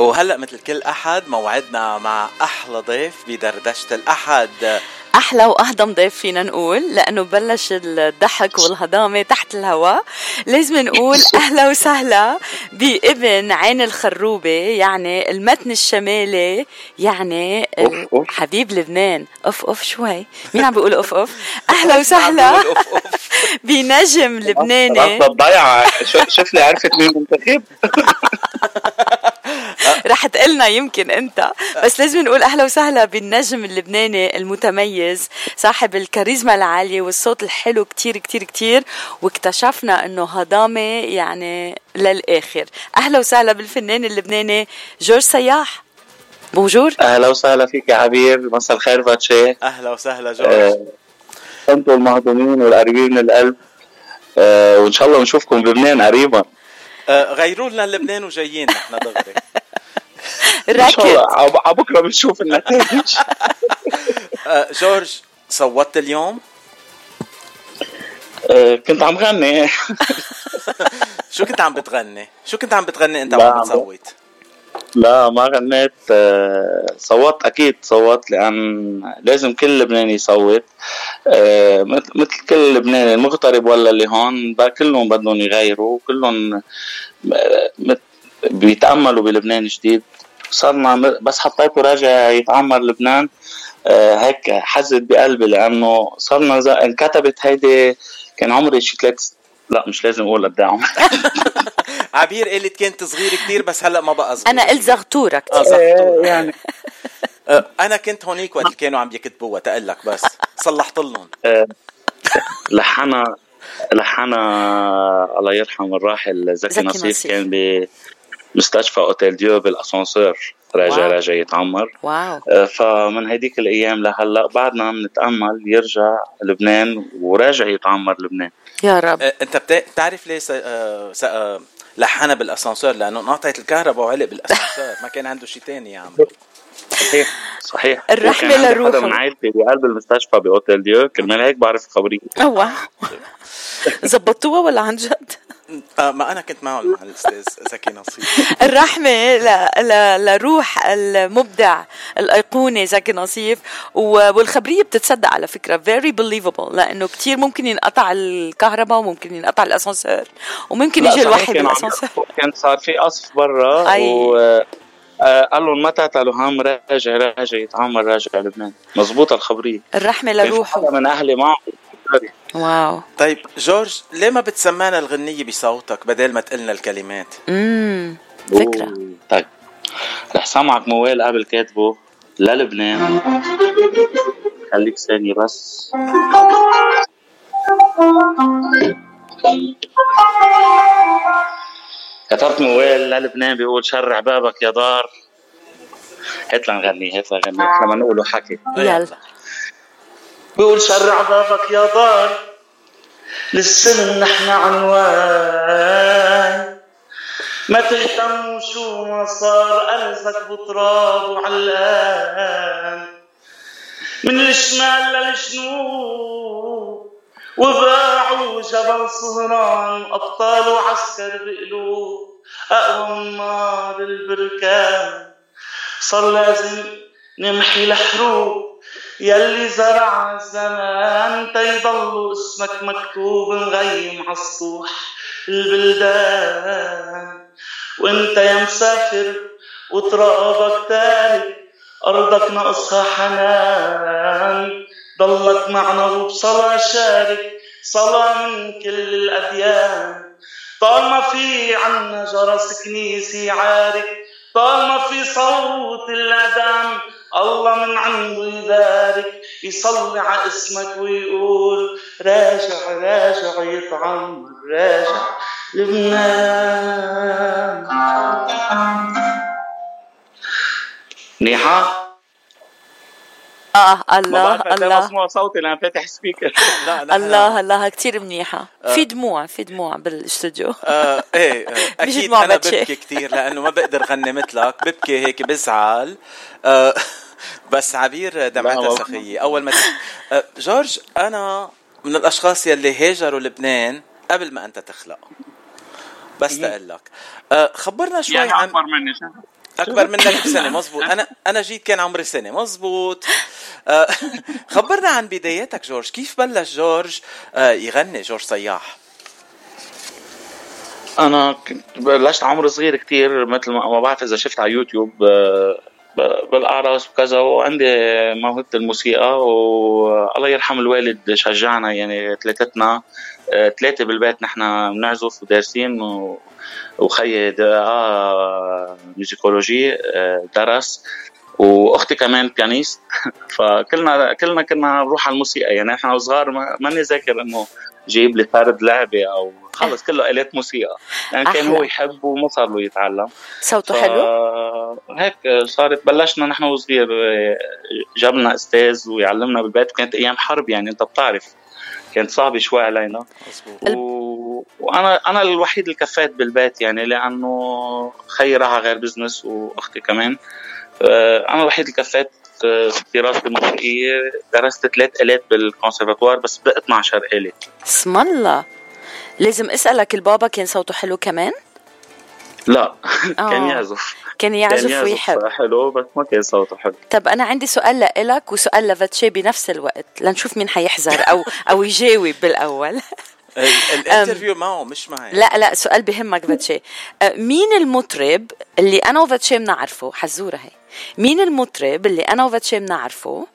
وهلأ مثل كل أحد موعدنا مع أحلى ضيف بدردشة الأحد. أحلى وأهضم ضيف فينا نقول لأنه بلش الضحك والهضامة تحت الهواء. لازم نقول أهلا وسهلا بابن عين الخروبة يعني المتن الشمالي يعني أوف أوف. حبيب لبنان. أوف أوف شوي. مين عم بيقول أوف أوف؟ أهلا وسهلا بنجم لبناني. شو- شوف لي عرفت مين منتخب رح تقلنا يمكن انت. بس لازم نقول أهلا وسهلا بالنجم اللبناني المتميز صاحب الكاريزما العالية والصوت الحلو كتير كتير كتير واكتشفنا إنه هضامة يعني للآخر. أهلا وسهلا بالفنان اللبناني جورج سياح. بونجور أهلا وسهلا فيك يا عبير مساء الخير فاتشي أهلا وسهلا جورج. آه، أنتم المهضومين والقريبين من القلب. آه، وإن شاء الله نشوفكم بلبنان قريبا. آه، غيروا لنا لبنان وجايين نحن دغري. راكد بكرة بنشوف النتائج آه، جورج صوتت اليوم؟ آه، كنت عم غني. شو كنت عم بتغني؟ شو كنت عم بتغني أنت وعم عم- بتصوت؟ لا ما غنيت. آه، صوت أكيد صوت لأن لازم كل لبناني يصوت. مثل كل لبناني المغترب ولا اللي هون كلهم بدهم يغيروا كلهم بيتأملوا بلبنان جديد. صرنا بس حطيته راجع يتعمر لبنان آه، هيك حزت بقلبي لأنه صرنا انكتبت هيدي كان عمري شي ثلاث لا مش لازم أقول قد إيه عمري. عبير قالت كنت صغير كتير بس هلأ ما بقى صغير. أنا قلت زغتوره آه، كتير زغطور. يعني. آه، أنا كنت هونيك وقت كانوا عم يكتبوها تقلك بس. صلحت لهم. لحنا لحنا الله يرحم الراحل زكي, زكي نصيف, نصيف. كان بمستشفى أوتيل ديو بالاسانسير راجع wow. راجع يتعمر. wow. آه، فمن هديك الأيام لهلأ بعدنا عم نتامل يرجع لبنان وراجع يتعمر لبنان. يا رب. آه، أنت بتعرف ليه س... آه، س... لحنا بالأسانسير؟ لأنه انقطعت الكهرباء وعلق بالأسانسير. ما كان عنده شيء تاني يا عم. صحيح. صحيح. عندي لروحه. حدا من عائلتي بقلب المستشفى بأوتيل ديو كرمال هيك بعرف خبرية. أوه، واو زبطوها ولا عن جد؟ آه، ما أنا كنت معهم مع الأستاذ زكي نصيف الرحمة ل... ل... لروح المبدع الأيقوني زكي نصيف و... والخبرية بتتصدق على فكرة very believable لأنه كتير ممكن ينقطع الكهرباء وممكن ينقطع الأسانسير وممكن يجي الواحد يحكوا- كان صار في قصف برا أي. و آه، قال لهم ما تعتلوا هم راجع راجع يتعمر راجع لبنان. مزبوطة الخبرية. الرحمة كان في حدا لروحه من أهلي معه؟ واو. طيب جورج ليه ما بتسمعنا الغنية بصوتك بدل ما تقلنا الكلمات؟ امم فكرة. أوه. طيب. رح سمعك موال قبل كاتبه للبنان. خليك ثانية بس. كتبت موال للبنان بيقول شرع بابك يا دار. هات لنغني هات لنغني. لما نقوله حكي. يلا. بيقول شرع بابك يا دار للسلم نحن عنوان. ما تهتم شو ما صار أرزك بتراب وعلقان من الشمال للجنوب وباعوا جبل صهران أبطال وعسكر بقلوب أقوى من نار البركان صار لازم نمحي الحروب. يلي زرع الزمان تيضل اسمك مكتوب مغيم عالسطوح البلدان. وانت يا مسافر وترابك تارك أرضك ناقصها حنان. ضلك معنا وبصلاة شارك صلاة من كل الأديان. طالما في عنا جرس كنيسي عارك طالما في صوت الأذان الله من عنده يبارك يصلي على اسمك ويقول راجع راجع يطعم راجع لبنان منيحة؟ آه الله الله. مسموع صوتي لأن فاتح سبيكر لا الله الله. كثير منيحة. آه. في دموع في دموع بالاستوديو آه إيه آه. أكيد أنا ببكي كثير لأنه ما بقدر غني مثلك. ببكي هيك بزعل. آه بس عبير دمعتها سخية. أول ما آه جورج أنا من الأشخاص يلي هاجروا لبنان قبل ما أنت تخلق. بس تقول لك آه خبرنا شوي يعني عن أكبر مني أكبر منك بسنة مزبوط أنا أنا جيت كان عمري سنة مزبوط آه، خبرنا عن بداياتك جورج. كيف بلش جورج آه، يغني جورج صياح؟ أنا كنت بلشت عمر صغير كتير مثل ما بعرف إذا شفت على يوتيوب آه، بالأعراس وكذا وعندي موهبة الموسيقى والله يرحم الوالد شجعنا يعني ثلاثتنا ثلاثة بالبيت نحن بنعزف ودارسين وخيي آه musicologie درس وأختي كمان pianiste فكلنا كلنا كنا نروح على الموسيقى يعني إحنا صغار ماني ذاكر إنه جايب لي فرد لعبة أو خلص كله الات موسيقى. يعني أحلى. كان هو يحب وما صار له يتعلم. صوته ف... حلو؟ هيك صارت بلشنا نحن وصغير جاب لنا أستاذ ويعلمنا بالبيت. وكانت أيام حرب يعني أنت بتعرف. كانت صعبة شوي علينا. و... وأنا أنا الوحيد اللي كفيت بالبيت يعني لأنه خيي راح غير business وأختي كمان. آه، أنا الوحيد اللي كفيت دراستي الموسيقية. درست ثلاث آلات بالكونسرفاتوار بس بقى 12 آلة اسم الله. لازم أسألك البابا كان صوته حلو كمان؟ لا كان يعزف. كان يعزف ويحب. حلو بس ما كان صوته حلو. طب أنا عندي سؤال لإلك وسؤال لباتشي بنفس الوقت لنشوف مين حيحزر أو أو يجاوب بالأول. الانترفيو معه مش معي. لا لا سؤال بهمك فاتشي مين المطرب اللي أنا وفاتشي بنعرفه؟ حزورة هي. مين المطرب اللي أنا وفاتشي بنعرفه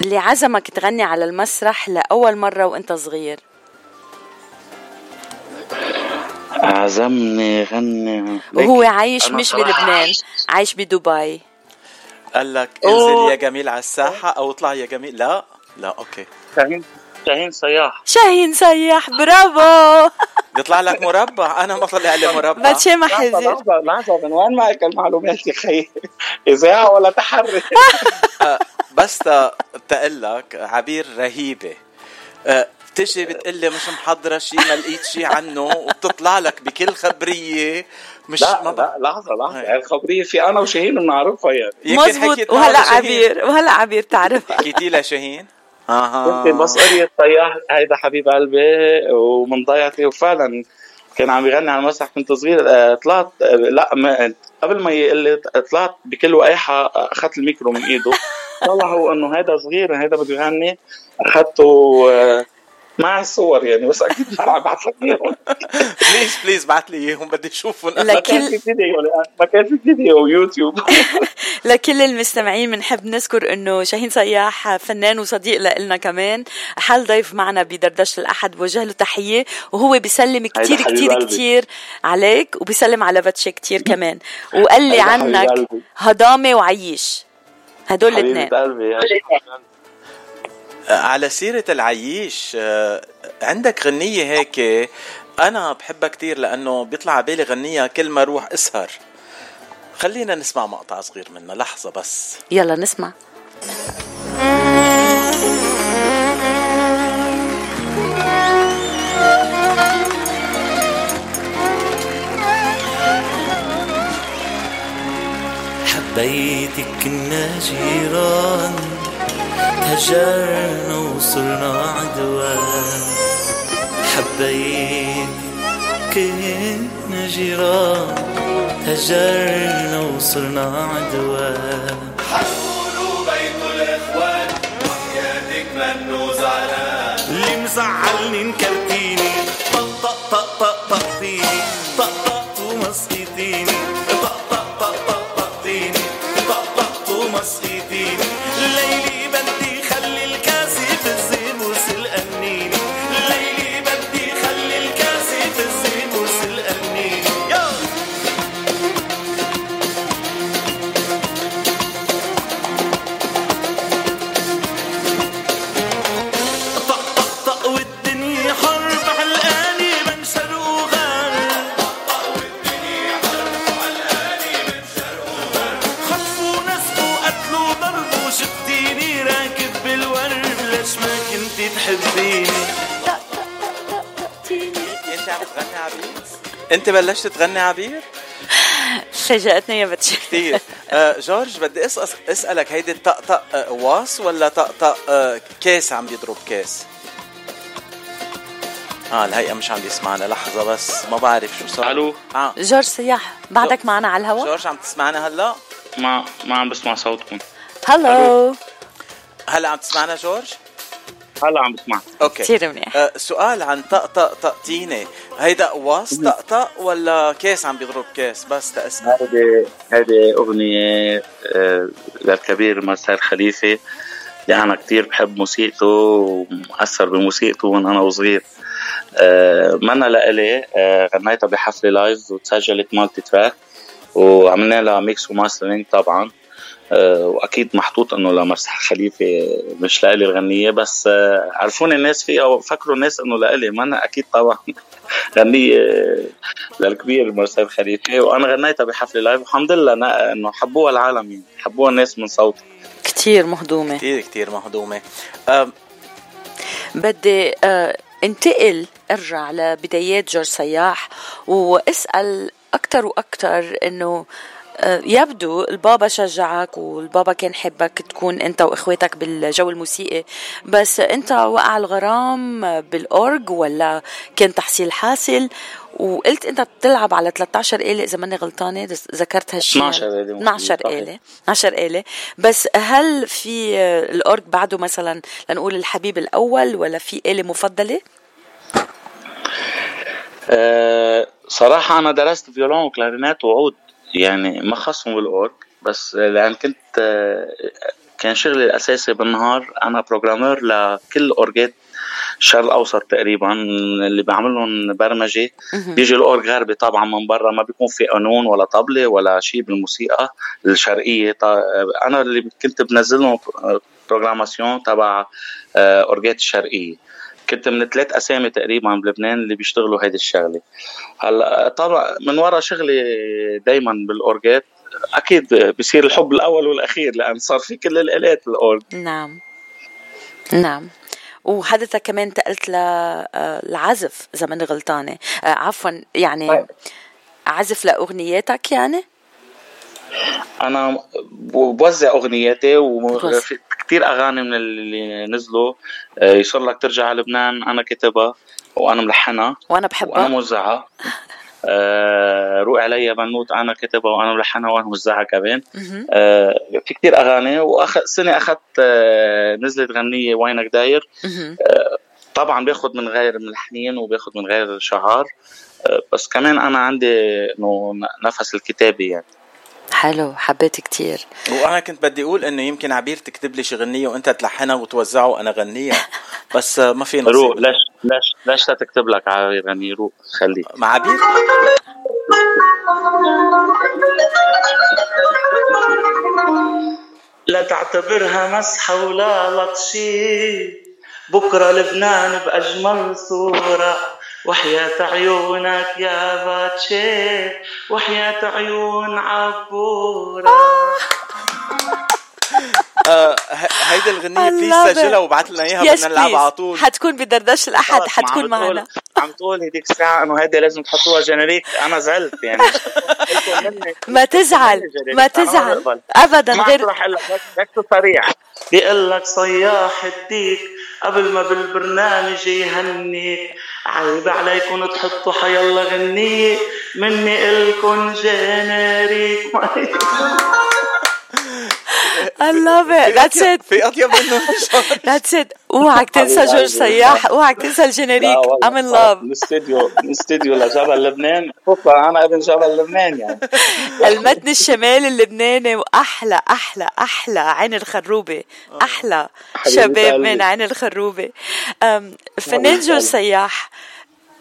اللي عزمك تغني على المسرح لأول مرة وأنت صغير؟ عزمني غني. وهو عايش مش بلبنان عايش بدبي. قال لك انزل يا جميل على الساحة أو اطلع يا جميل. لا لا أوكي. شاهين سياح شاهين سياح برافو. بيطلع لك مربع. أنا ما طلع لي مربع. باتشي ما حزر لحظة لحظة من وين معك المعلومات يا خي إذاعة ولا تحري آه، بس تقول لك عبير رهيبة. آه، بتجي بتقول لي مش محضرة شيء ما لقيت شيء عنه وبتطلع لك بكل خبرية. مش لا ما لا لحظة لحظة. يعني الخبريه في أنا وشاهين بنعرفها يعني. مزبوط. وهلا عبير وهلا عبير تعرفها حكيتي لها شاهين؟ آها. كنت بس قرية طياح هيدا حبيب قلبي ومن ضيعتي وفعلا كان عم يغني على المسرح كنت صغير. آه، طلعت آه، لا ما قبل ما يقول لي طلعت بكل وقاحة أخذت الميكرو من إيده. طلع هو إنه هيدا صغير هيدا بده يغني. أخذته آه، معي صور يعني بس أكيد ما ابعث لك إياهم. please please بعث لي إياهم بدي أشوفهم. ما كان في فيديو ما كان في فيديو يوتيوب. لكل المستمعين بنحب نذكر إنه شاهين صياح فنان وصديق لنا كمان. حل ضيف معنا بدردشة الأحد بوجه له تحية وهو بيسلم كثير كثير كثير عليك وبيسلم على باتشي كثير كمان. وقال لي عنك هضامة وعيش. هدول الاثنين. على سيرة العييش آه، عندك غنية هيك؟ أنا بحبها كتير لأنه بيطلع على بالي غنية كل ما أروح أسهر. خلينا نسمع مقطع صغير منها لحظة بس. يلا نسمع. حبيتك كنا جيران هجرنا وصرنا عدوان حبيت كنا جيران هجرنا وصرنا عدوان حنقولوا بيت الإخوان وحياتك منو زعلان اللي مزعلني نكرتيني بلشت تغني عبير؟ فاجأتني يا بتشي. كثير. آه جورج بدي اسأل أسألك هيدي الطقطق آه واس ولا طقطق آه كاس عم بيضرب كاس؟ آه الهيئة مش عم بيسمعنا لحظة بس ما بعرف شو صار. ألو؟ آه. جورج سياح بعدك معنا على الهواء جورج عم تسمعنا هلا؟ ما ما عم بسمع صوتكم. hello هلا عم تسمعنا جورج؟ هلا عم بسمع. okay. كثير منيح. آه سؤال عن طقطق طقطينة. هيدا واس طقطق ولا كاس عم بيضرب كاس بس تأسأل هذه هذه أغنية آه، للكبير مرسال خليفة اللي أنا كتير بحب موسيقته ومؤثر بموسيقته من أنا وصغير. آه، منا لإلي آه، غنيتها بحفلة live وتسجلت multi-track وعملنا لها mix و mastering طبعا. آه، وأكيد محطوط إنه لمرسال خليفة مش لإلي الغنية بس آه، عرفوني الناس فيها وفكروا الناس إنه لإلي. ما أنا أكيد طبعا غنية للكبير مرسال خليفة وأنا غنيتها بحفلة لايف والحمد لله إنه حبوها العالم يعني حبوها الناس من صوتي. كثير مهضومة. كثير كثير مهضومة. آه بدي آه انتقل ارجع لبدايات جورج سياح واسأل أكثر وأكثر إنه آه، يبدو البابا شجعك والبابا كان حبك تكون انت واخواتك بالجو الموسيقي بس انت وقع الغرام بالأورج ولا كان تحصيل حاصل وقلت انت بتلعب على 13 آلة إذا ماني غلطانة ذكرت هالشيء 12 آلة 12 صحيح. آلة 12 آلة بس هل في الأورج بعده مثلا لنقول الحبيب الأول ولا في آلة مفضلة؟ أه صراحة أنا درست فيولون وكلارينات وعود يعني ما خصهم بالأورج بس لأن كنت كان شغلي الأساسي بالنهار أنا programmeur لكل أورجات الشرق الأوسط تقريبا اللي بعملهم برمجة. بيجي الأورج غربي طبعا من برا ما بيكون في قانون ولا طبلة ولا شيء بالموسيقى الشرقية. طا- أنا اللي كنت بنزلهم programmation تبع آه، أورجات الشرقية. كنت من ثلاث أسامي تقريبا بلبنان اللي بيشتغلوا هيدي الشغلة. هلا طبعا من ورا شغلي دائما بالأورجات أكيد بصير الحب الأول والأخير لأن صار في كل الآلات الأورج. نعم. نعم. وحضرتك كمان انتقلت للعزف إذا ماني غلطانة. آه، عفوا يعني طيب. عزف لأغنياتك يعني؟ أنا بوزع أغنياتي. وفي كثير أغاني من اللي نزلوا. آه، يصير لك ترجع على لبنان. أنا كتبها وأنا ملحنها وأنا وأنا بحبها موزعها آه روق عليا بنوت. أنا كتبها وأنا ملحنها وأنا موزعها كمان. آه في كتير أغاني. واخر سنة أخذت آه نزلت غنية وينك داير. مهم. طبعا باخذ من غير ملحنين وباخذ من غير شعار آه بس كمان أنا عندي إنه نفس الكتابة يعني. حلو حبيت كتير. وأنا كنت بدي أقول إنه يمكن عبير تكتب لي شي غنية وأنت تلحنها وتوزعها وأنا غنيها بس ما في روق نصيب. ليش ليش ليش تكتب لك على غني؟ روق خليك مع عبير؟ لا تعتبرها مسحة ولا لطشي. بكرة لبنان بأجمل صورة. وحياة عيونك يا باتشي وحياة عيون عبورة. آه ه- هيدي الغنية I please سجلها it. وابعت لنا إياها بدنا نلعبها على طول. حتكون بدردش الأحد خلص، ما حتكون معنا. عم تقول هديك الساعة إنه هيدي لازم تحطوها générique أنا زعلت يعني. ما تزعل ما تزعل. أبدا ما غير رح أقول لك صريح. بيقول لك صياح الديك قبل ما بالبرنامج يهنيك. عيب عليكم تحطوا حيلا غنية مني إلكن générique I love it. That's it. في اطيب منه That's it. اوعك تنسى جورج سياح اوعك تنسى الجينيريك I'm in love. من استديو من استديو لجبل لبنان خصوصا أنا ابن جبل لبنان يعني المتن الشمالي اللبناني واحلى أحلى أحلى عين الخروبه أحلى شباب. من عين الخروبه فنان جورج سياح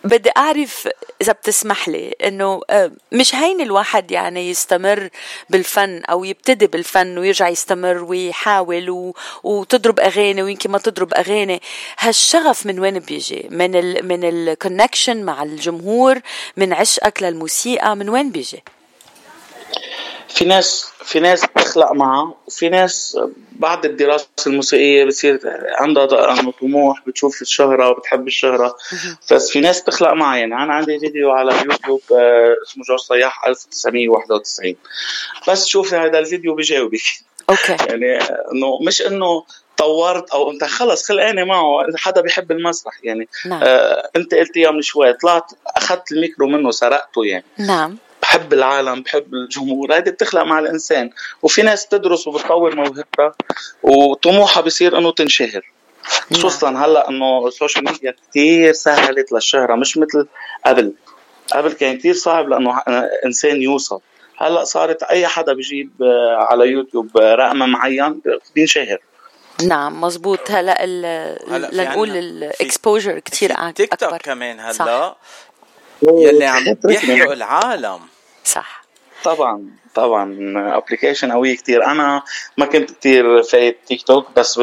بدي أعرف إذا بتسمح لي إنه أه، مش هين الواحد يعني يستمر بالفن أو يبتدي بالفن ويرجع يستمر ويحاول و... وتضرب أغاني ويمكن ما تضرب أغاني. هالشغف من وين بيجي؟ من ال... من ال connection مع الجمهور؟ من عشقك للموسيقى؟ من وين بيجي؟ في ناس في ناس بتخلق معها وفي ناس بعد الدراسة الموسيقية بتصير عندها طموح بتشوف الشهرة وبتحب الشهرة. بس في ناس بتخلق معها يعني أنا عندي فيديو على يوتيوب آه، اسمه جورج صياح 1991 بس شوفي هذا الفيديو بجاوبك. okay. يعني إنه مش إنه طورت أو أنت خلص خلقاني معه حدا بيحب المسرح. يعني نعم. آه أنت قلت اياه من شوي طلعت أخذت الميكرو منه سرقته يعني. نعم. بحب العالم بحب الجمهور. هيدي بتخلق مع الإنسان. وفي ناس تدرس وبتطور موهبتها وطموحها بصير إنه تنشهر. خصوصا هلأ إنه ال social media كثير سهلت للشهرة مش مثل قبل. قبل كان كثير صعب لإنه إنسان يوصل. هلأ صارت أي حدا بيجيب آه، على يوتيوب رقم معين بينشهر. نعم مزبوط هلأ لنقول ال exposure كثير اكبر تيك توك كمان هلأ صح. يلي عم بيحرق العالم. صح. طبعا طبعا application قوي كتير. أنا ما كنت كتير فايت تيك توك بس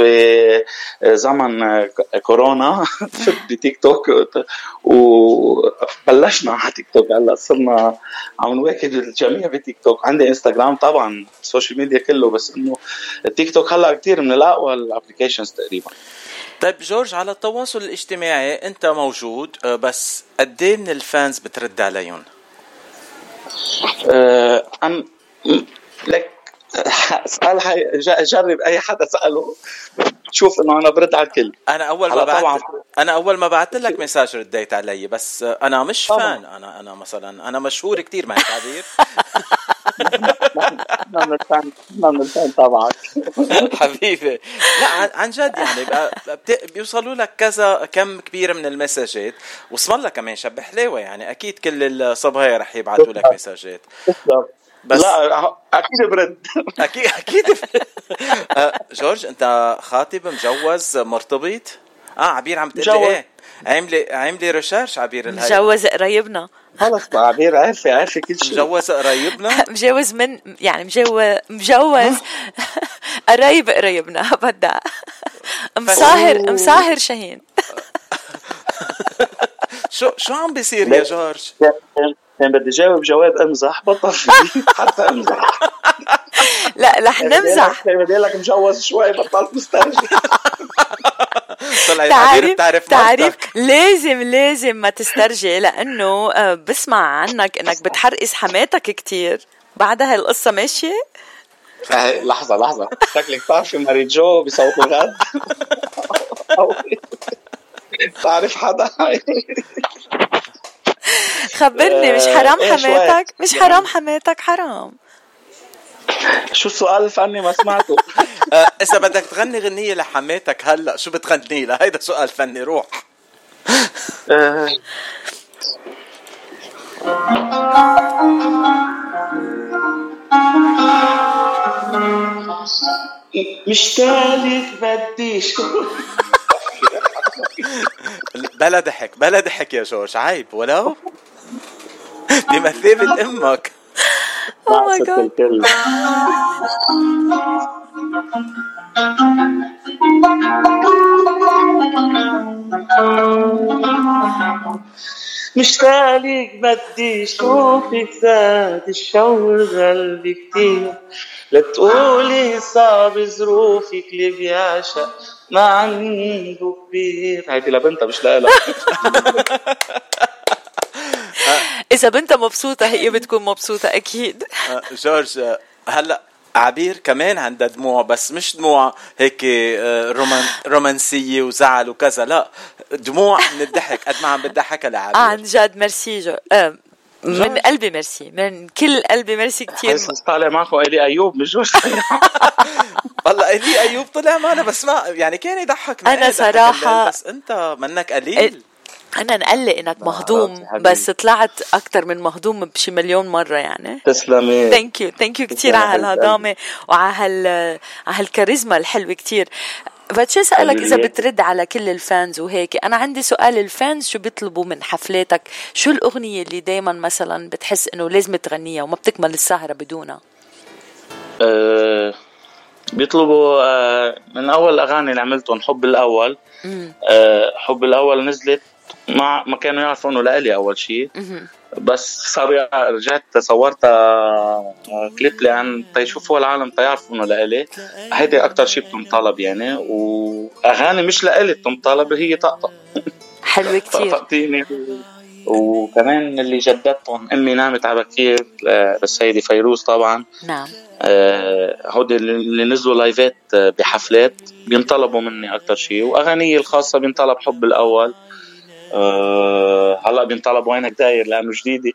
بزمن كورونا فت بتيك توك وبلشنا على تيك توك هلأ صرنا عم نواكب الجميع بتيك توك عندي انستغرام طبعا ال social media كله بس إنه التيك توك هلأ كتير من الأقوى ال applications تقريبا. طيب جورج على التواصل الاجتماعي أنت موجود آه، بس قد إيه من ال fans بترد عليهم؟ أه لك اسال جرب أي حدا سأله. تشوف إنه أنا برد على الكل. أنا أول ما بعت أنا أول ما بعثت لك مساج رديت علي بس أنا مش طبعا. فان أنا أنا مثلا أنا مشهور كثير معك عبير نعم الفان نعم الفان تبعك حبيبي. لا عن جد يعني بيوصلوا لك كذا كم كبير من المساجات واسم الله كمان شب حلاوة يعني. أكيد كل الصبايا رح يبعثوا لك مساجات بس لا أكيد برد أكيد أكيد. آه، جورج أنت خاطب مجوز مرتبط؟ آه عبير عم تقول لي إيه؟ عامله عاملة ريسيرش عبير مجوز قرايبنا. خلص عبير عارفه عارفة كل شيء. مجوز قرايبنا؟ مجوز من يعني مجوز مجوز قرايب قرايبنا. بدها. مصاهر مصاهر شاهين. شو شو عم بيصير يا جورج؟ يعني بدي جاوب جواب أمزح بطل حتى أمزح. لا رح يعني نمزح. بدي لك مجوز شوي بطلت مسترجي تعرف تعرف تعرف لازم لازم ما تسترجي لأنه آه، بسمع عنك إنك بتحرقس حماتك كتير. بعدها القصة ماشية؟ لحظة لحظة. شكلك بتعرفي ماري جو بصوت الغد تعرف حدا؟ خبرني مش حرام آه، حماتك؟ مش يعني حرام حماتك حرام. شو السؤال الفني ما سمعته؟ آه، إذا بدك تغني غنية لحماتك هلأ شو بتغني لها؟ هيدا سؤال فني روح. آه. مشتاق بدي شو؟ بلا ضحك بلا ضحك يا جورج عيب ولو؟ بمثابة أمك. أو ماي جاد مشتاق بدي شوفك زاد الشوق قلبي كتير. لا تقولي صعب ظروفك اللي بيعشق ما عنده كبير. هيدي لبنتها مش لها إذا بنتها مبسوطة هي بتكون مبسوطة أكيد. آه، جورج آه، هلأ عبير كمان عندها دموع بس مش دموع هيك آه، رومان رومانسية وزعل وكذا لا دموع من الضحك قد ما عم بتضحكها لعبير. آه عن جد ميرسي جو من قلبي ميرسي من كل قلبي ميرسي كثير طالع معكم إلي أيوب مش جوز والله إلي أيوب طلع معنا بس ما يعني كان يضحك أنا صراحة بس أنت منك قليل. أنا بقلك إنك مهضوم بس طلعت أكثر من مهضوم بشي مليون مرة يعني. تسلمي. thank you thank you كثير على هالهضامه وعلى هال على هالكاريزما الحلوة كثير بدي أسألك إذا بترد على كل ال fans وهيك؟ أنا عندي سؤال ال fans شو بيطلبوا من حفلاتك؟ شو الأغنية اللي دائما مثلا بتحس إنه لازم تغنيها وما بتكمل السهرة بدونها؟ أه بيطلبوا أه من أول الاغاني اللي عملتهم حب الأول. أه حب الأول نزلت. ما ما كانوا يعرفوا انه لإلي أول شيء بس صار رجعت صورت كليب لأن تيشوفوها العالم تيعرفوا انه لإلي. هيدي أكثر شيء بتنطلب يعني وأغاني مش لإلي بتنطلب هي طقطق حلوة كثير طقطقتيني وكمان اللي جددتهم أمي نامت على بكير للسيدة فيروز طبعا. نعم. آه هودي اللي نزلوا لايفات بحفلات بينطلبوا مني أكثر شيء واغاني الخاصة بينطلب حب الأول. أه هلا بينطلب وينك داير لأنه جديدة.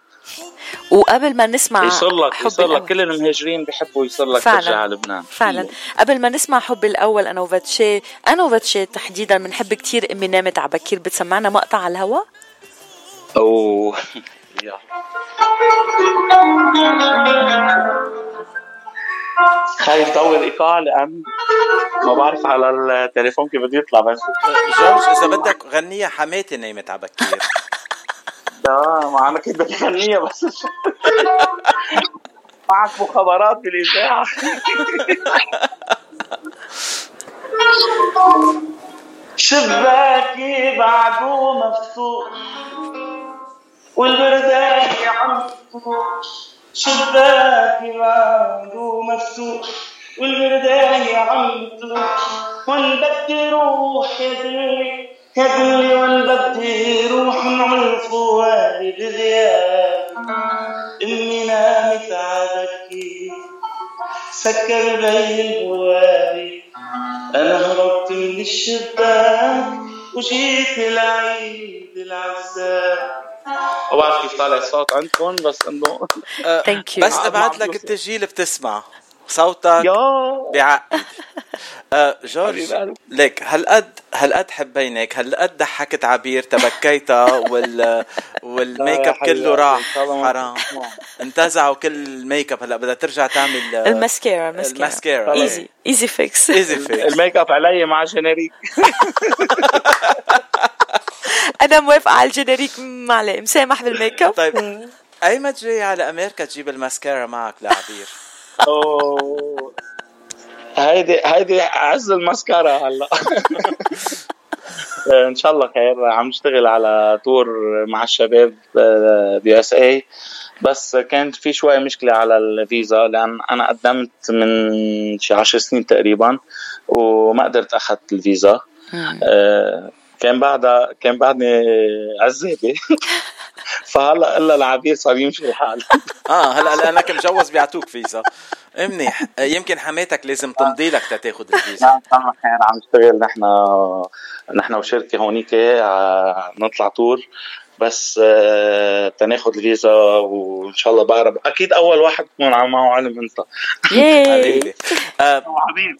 وقبل ما نسمع يصير لك يصير لك كل المهاجرين بيحبوا يصير لك ترجع على لبنان. فعلا. قبل ما نسمع حب الأول أنا وفاتشي أنا وفاتشي تحديدا بنحب كثير إمي نامت على بكير. بتسمعنا مقطع على الهوا؟ أوه. دور ايقاع لأن ما بعرف على التليفون كيف بده يطلع بس جورج إذا بدك غنيها حماتي نايمت على بكير. لا ما أنا كنت بدي غنيها بس معك مخابرات بالإذاعة. شباكي بعده مفتوح والبردان عم شباكي بعده مفتوح والبردان عم تروح وين بدي روح يا دلي يا دلي وين بدي روح نعمل فوالي بغياب امي نامت عبكي سكر لي البوابي أنا هربت من الشباك وجيت العيد العزاب ما بعرف كيف طالع الصوت عندكم بس إنه thank you بس ابعت لك التسجيل بتسمع. صوتك بعقد آه جورج ليك هالقد هالقد حبينك هالقد ضحكت عبير تبكيتها وال والميك اب كله راح. حرام. انتزعوا كل الميك اب هلا بدها ترجع تعمل الماسكيرا ال mascara easy easy fix easy fix ال make-up علي مع générique أنا موافقة على ال générique معلي مسامح بالميك أب. طيب أي ما جاي على أمريكا تجيب الماسكارا معك لعبير؟ أوه. هيدي هيدي عز الماسكارا هلا. إن شاء الله خير عم نشتغل على tour مع الشباب بال USA بس كانت في شوي مشكلة على الفيزا لأن أنا قدمت من شي عشر سنين تقريبا وما قدرت أخذت الفيزا. آه كان بعدها كان بعدني عزابي فهلا إلا العبير صار يمشي الحال آه هلأ لأنك مجوز بيعطوك فيزا. منيح. يمكن حماتك لازم تمضي لك تاخذ الفيزا. نعم الله خير عم نشتغل نحن نحن وشركة هونيك نطلع تور بس تناخذ الفيزا وإن شاء الله بقرب. أكيد أول واحد تكون معه علم أنت. حبيبي حبيبي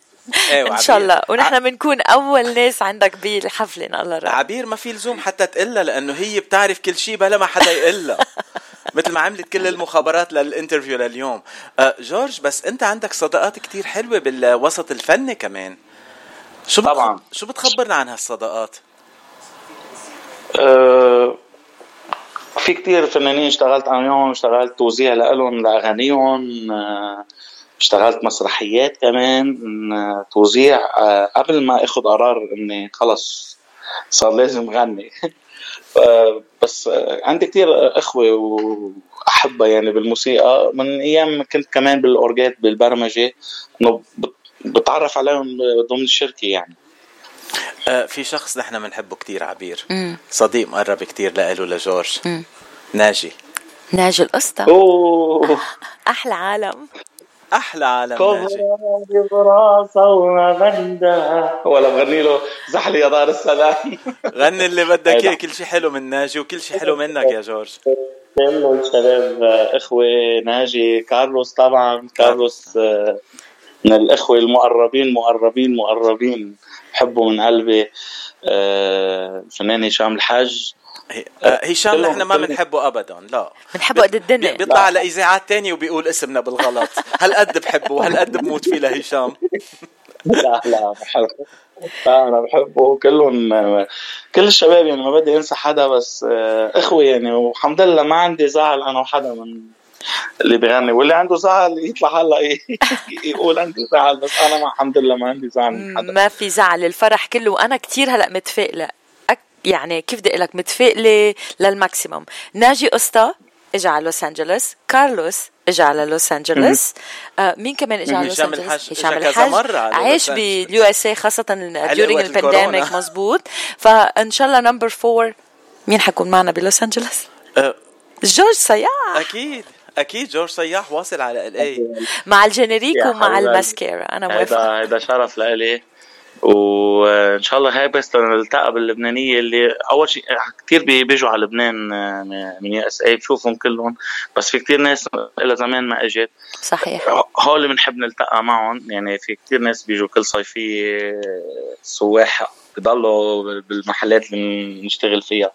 أيوه إن شاء الله. ونحن بنكون أول ناس عندك بالحفلة إن الله رأى. عبير ما في لزوم حتى تقلها لأنه هي بتعرف كل شيء بلا ما حدا يقلها. مثل ما عملت كل المخابرات للإنترفيو لليوم. آه جورج بس أنت عندك صداقات كتير حلوة بالوسط الفني كمان. شو طبعا. شو بتخبرنا عن هالصداقات أه في كتير فنانين اشتغلت عليهم اشتغلت توزيع لهم لأغانيهم أه اشتغلت مسرحيات كمان توزيع قبل ما اخذ قرار إني خلص صار لازم غني. بس عندي كثير إخوة وأحبة يعني بالموسيقى. من أيام ما كنت كمان بالأورجات بالبرمجة إنه بتعرف عليهم ضمن الشركة يعني. في شخص نحن بنحبه كثير عبير. صديق مقرب كثير لإله لجورج ناجي. ناجي القسطى. أوه. أحلى عالم. أحلى عالم براسه وما بدها ولا بغني له زحلي يا دار السلام. غني اللي بدك إياه كل شيء حلو من ناجي وكل شيء حلو منك يا جورج. كل الشباب إخوة ناجي كارلوس طبعا كارلوس من الإخوة المقربين مقربين مقربين بحبه من قلبي. الفنان هشام الحاج. هشام نحن ما بنحبه ابدا لا. بنحبه قد الدنيا. بيطلع على اذاعات تانية وبيقول اسمنا بالغلط. هالقد بحبه وهالقد بموت فيه لهشام. لا لا بحبه. أنا بحبه. كلهم كل الشباب يعني ما بدي أنسى حدا بس إخوة يعني. والحمد لله ما عندي زعل أنا وحدا من اللي بيغني. واللي عنده زعل يطلع هلأ يقول عندي زعل بس أنا ما الحمد لله ما عندي زعل من حدا. ما في زعل. الفرح كله وأنا كتير هلأ متفائلة. يعني كيف بدي لك متفائلة لل maximum. ناجي أسطا اجى على لوس أنجلوس كارلوس اجى على لوس أنجلوس. آه مين كمان اجى على لوس أنجلوس؟ هشام مرة عاش لوس أنجلوس. بال USA خاصة during وقت ال pandemic. مزبوط فان شاء الله number four مين حيكون معنا بلوس أنجلوس؟ آه، جورج صياح. أكيد أكيد جورج صياح واصل على L.A. مع ال générique ومع. الماسكيرا. أنا موافقة. هيدا هيدا شرف لإلي. وإن شاء الله هاي بس نلتقى باللبنانية اللي أول شيء كثير بيجوا على لبنان آه، من USA بشوفهم كلهم. بس في كثير ناس لها زمان ما إجت. صحيح. هول اللي بنحب نلتقى معهم. يعني في كثير ناس بيجوا كل صيفية سواح بضلوا بالمحلات اللي بنشتغل فيها.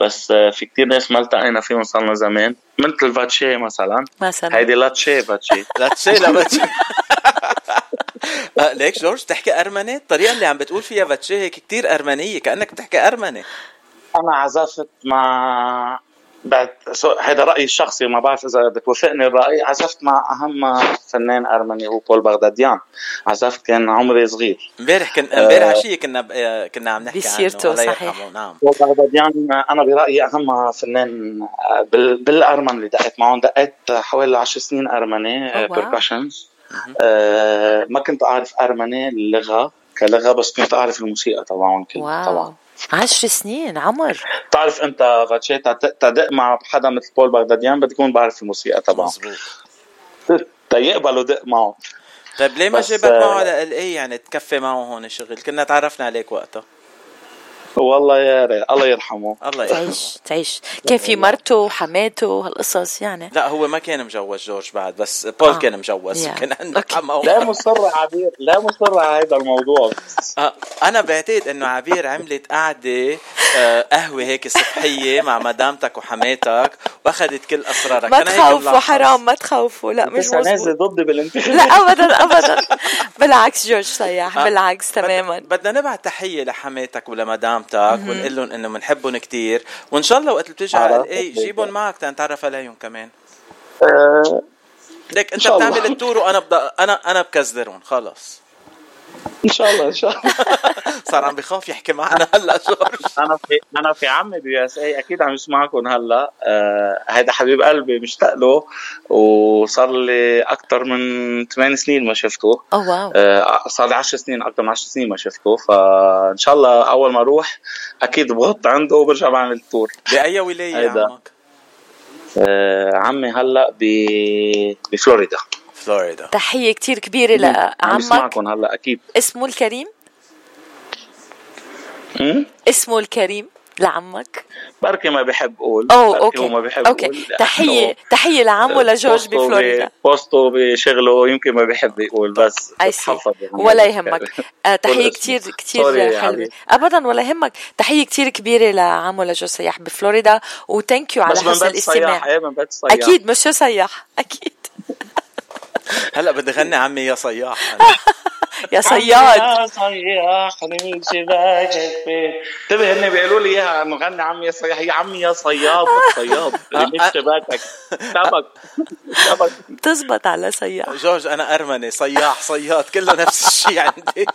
بس آه، في كثير ناس ما التقينا فيهم صرنا زمان. مثل فاتشي مثلا. مثلا. هيدي لاتشي فاتشي. لا تشي لا بتشي آه، ليك جورج بتحكي أرمني؟ الطريقة اللي عم بتقول فيها بتشي هيك كتير أرمنية كأنك بتحكي أرمني. أنا عزفت مع بعد هيدا رأيي الشخصي ما بعرف إذا بتوافقني الرأي. عزفت مع أهم فنان أرمني هو بول بغداديان. عزفت كان عمري صغير. امبارح كن امبارح عشيه كنا ب... آه، كنا عم نحكي بسيرته، عنه صحيح. نعم. بول بغداديان أنا برأيي أهم فنان بال- بالارمن اللي دقيت معهم. دقيت حوالي 10 سنين أرمني أوه، percussions ما كنت أعرف أرمني اللغة كلغة بس كنت أعرف الموسيقى تبعهم كلها طبعا. عشر سنين عمر. بتعرف أنت فاتشي تت- تدق مع حدا مثل بول بغداديان بدي يكون بعرف الموسيقى تبعه مزبوط تيقبلوا دق معه. طيب ليه ما آه، معه على L.A. يعني تكفي معه هون شغل كنا تعرفنا عليك وقتها. والله يا ريت الله يرحمه. الله يرحمه. تعيش. تعيش كان في مرته؟ وحماته هالقصص يعني. لا هو ما كان مجوز جورج بعد بس بول آه. كان مجوز يعني. كان عنده okay. حما لا مصر عبير لا مصر على هذا الموضوع. آه، أنا بعتقد إنه عبير عملت قعدة آه، قهوة هيك صبحيه مع مدامتك وحماتك وأخذت كل أسرارك. ما تخوفوا. حرام ما تخوفوا. لا مش مزبوط ضدي بالانتخابات. لا ابدا ابدا. بالعكس جورج صياح آه، بالعكس تماما. بدنا نبعت تحية لحماتك ولمدامتك ونقول لهم إنه بنحبهم كتير وإن شاء الله وقت اللي بتيجي على. L.A. جيبهم معك تنتعرف عليهم كمان آه، ليك أنت. بتعمل ال tour وأنا بدا أنا أنا بكزدرهم خلص إن شاء الله إن شاء الله. صار عم بخاف يحكي معنا هلأ جورج. أنا في أنا في عمي ب USA أكيد عم يسمعكم هلأ. آه هيدا حبيب قلبي مشتاق له وصار لي أكثر من 8 سنين ما شفته. أوه wow. آه صار لي 10 سنين أكثر من 10 سنين ما شفته. فإن شاء الله أول ما أروح أكيد بغط عنده وبرجع بعمل ال tour. بأي ولاية. عمك؟ آه عمي هلأ ب... بفلوريدا. فلوريدا. تحية كتير كبيرة عم لعمك. يسمعكم هلا أكيد. اسمه الكريم؟ م? اسمه الكريم لعمك؟ بركي ما بحب أقول. أوه بركي okay ما بحب okay. يقول. تحية لأنه تحية لعمه لجورج بفلوريدا. بوسطه بشغله يمكن ما بيحب يقول بس يعني. ولا يهمك. آه كتير يا حلوة. حبيبي. ابدا ولا يهمك. تحية كتير كبيرة لعمه لجورج صياح بفلوريدا و thank you على حسن الاستماع. من بيت صياح أكيد مش سياح أكيد. هلا بدي غني عمي يا صياح. يا صياد. يا صياح من شباكك فين انتبه هن بيقولوا لي إياها انه غني عمي يا صياح. هي عمي يا صياد صياد. من شباكك. سمك سمك تزبط على صياح. جورج أنا أرمني. صياح صياد كله نفس الشيء عندي.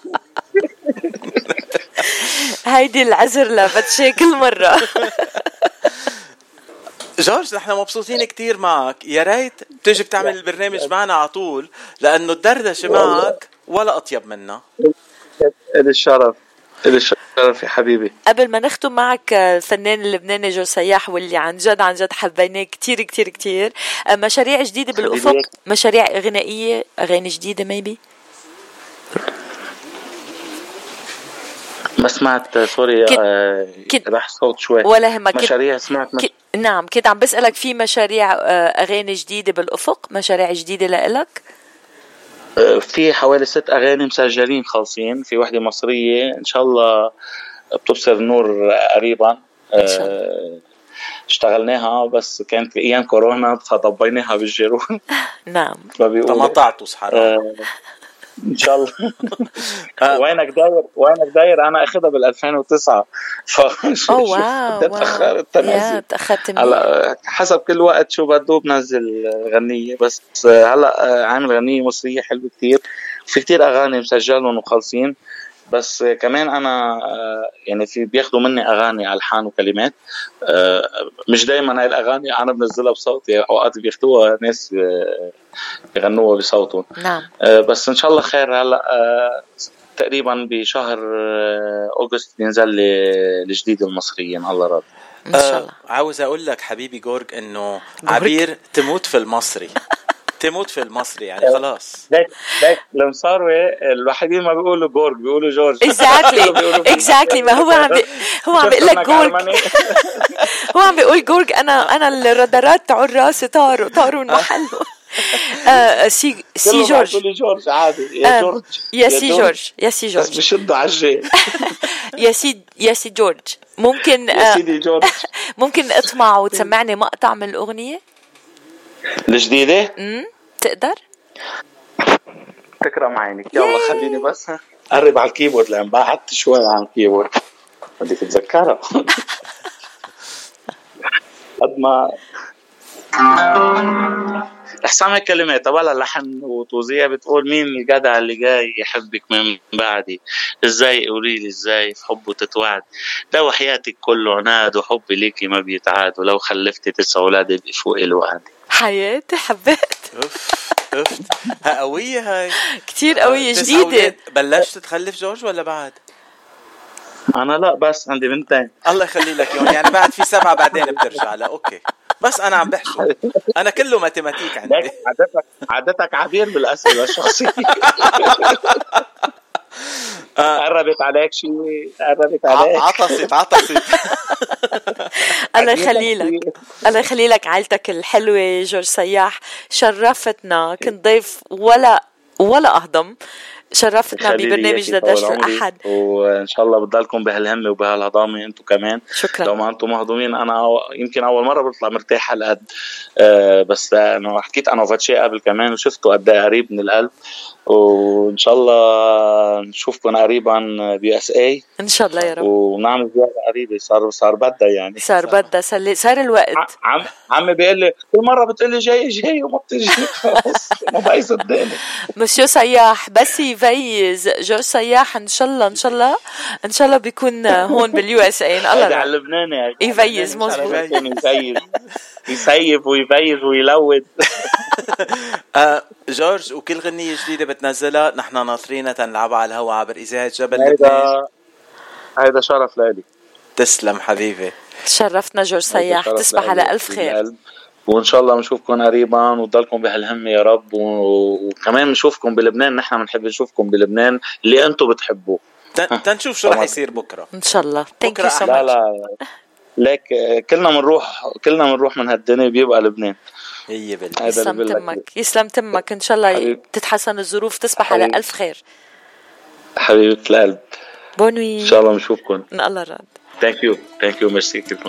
هيدي العذر لبتشي كل مرة. جورج نحن مبسوطين كتير معك. يا ريت تيجي بتعمل البرنامج معنا على طول لأنه الدردشة معك ولا أطيب منا. إلي الشرف إلي الشرف يا حبيبي. قبل ما نختم معك آه، الفنان اللبناني جو صياح واللي عن جد عن جد حبيناه كتير كتير كتير. آه، مشاريع جديدة بالأفق حبيبي. مشاريع غنائية أغاني جديدة maybe ما سمعت sorry كنت- آه، راح صوت شوي. ولا همك مشاريع سمعت مش... ك... نعم كنت عم بسألك في مشاريع آه، أغاني جديدة بالأفق مشاريع جديدة لإلك؟ آه، في حوالي ست أغاني مسجلين خالصين. في وحدة مصرية إن شاء الله بتبصر النور قريبا. إن شاء آه، اشتغلناها بس كانت بايام كورونا فضبيناها بالجيرون نعم. ما بيقولوا. تمطعتوا صحراء آه، إن شاء الله. آه. وينك داير وينك داير؟ أنا اخذها بال 2009 ف أوه واو تاخرت تنزل هلا حسب كل وقت شو بده بنزل غنية. بس هلا عامل غنية مصرية حلوة كتير. في كتير أغاني مسجلهم وخالصين بس كمان أنا آه، يعني في بياخذوا مني أغاني الحان وكلمات. آه، مش دائما هاي الأغاني أنا بنزلها بصوتي أوقات بياخذوها ناس يغنوها بصوتهم. نعم. بس إن شاء الله خير. هلأ تقريبا بشهر اوغست بينزل لي الجديد المصريين. الله راضي إن شاء الله. آه عاوز أقول لك حبيبي جورج إنه عبير تموت في المصري. تموت في المصري يعني خلاص. ليك ليك المصاروي الوحيدين ما بيقولوا جورج بيقولوا جورج. exactly exactly ما هو عم بي... هو عم بيقول لك جورج. هو عم بيقول جورج أنا أنا الرادارات تاعون راسي طاروا طاروا من محله. آه سي سي جورج. جورج عادي. يا جورج يا سي جورج. يا سي جورج. بس بشدوا على ال G. يا سي يا سي جورج. ممكن يا سيدي جورج. ممكن اطمع وتسمعني مقطع من الأغنية؟ الجديدة؟ امم تقدر؟ تكرم عينك. يلا خليني بس. قرب على ال keyboard لأن بعدت شوي عن ال keyboard. بدك تتذكرها قد ما احسن كلمات ولا لحن وتوزيع بتقول مين الجدع اللي جاي يحبك من بعدي؟ إزاي؟ قولي لي إزاي؟ في حبه تتوعد لو حياتك كله عناد وحبي ليكي ما بيتعاد ولو خلفتي تسع أولاد يبقى فوق الوعد. حياتي حبيت. أوف أوف. قوية هاي. كثير قوية جديدة. بلشت تخلف جورج ولا بعد؟ أنا لا بس عندي بنتين. الله يخلي لك يوم. يعني بعد في سبعة بعدين بترجع لا أوكي. بس أنا عم بحشو أنا كله ماتيماتيك عندي. عادتك عادتك عبير بالأسئلة الشخصية. آه. قربت عليك شيء قربت عليك. عطست عطست. الله يخلي لك الله يخلي لك عائلتك الحلوة جورج سياح شرفتنا. كنت ضيف ولا ولا أهضم. شرفتنا ببرنامج دردشه الاحد وإن شاء الله بتضلكم بهالهمة وبهالهضامة أنتم كمان. شكرا. لو ما أنتم مهضومين أنا يمكن أول مرة بطلع مرتاح هالقد أه بس انه حكيت أنا وفاتشي قبل كمان وشفته قد إيه قريب من القلب. وإن شاء الله نشوفكم قريبا ب USA إن شاء الله يا رب. ونعمل زيارة قريبة. صار صار بدها يعني. صار بدها صار الوقت. عم عمي بيقول لي كل مرة بتقول لي جاي جاي وما بتجي. خلص ما بقى صدقني مسيو سياح بس يفيز جورج صياح إن شاء الله إن شاء الله. إن شاء الله بيكون هون بال USA الله. على اللبناني يفيز مظبوط. يفيز. يسيف ويفيز و يلود. آه، جورج وكل غنية جديدة بتنزلها نحن ناطرينها تنلعبها على الهواء عبر إذاعة جبل هيدا هيدا شرف لإلي. تسلم حبيبي. شرفتنا جورج صياح. تصبح على ألف خير. وإن شاء الله بنشوفكم قريبا وتضلكم بهالهمة يا رب وكمان بنشوفكم بلبنان نحن بنحب نشوفكم بلبنان اللي أنتم بتحبوه. تنشوف شو رح يصير بكرة. إن شاء الله. thank you so لا لا ليك كلنا بنروح كلنا بنروح من هالدنيا بيبقى لبنان. هي بالله يسلم تمك. يسلم تمك. إن شاء الله. تتحسن الظروف تصبح. على ألف خير. حبيبة القلب. bonne nuit. إن شاء الله بنشوفكم. الله راد. ثانك يو ثانك يو ميرسي. كيف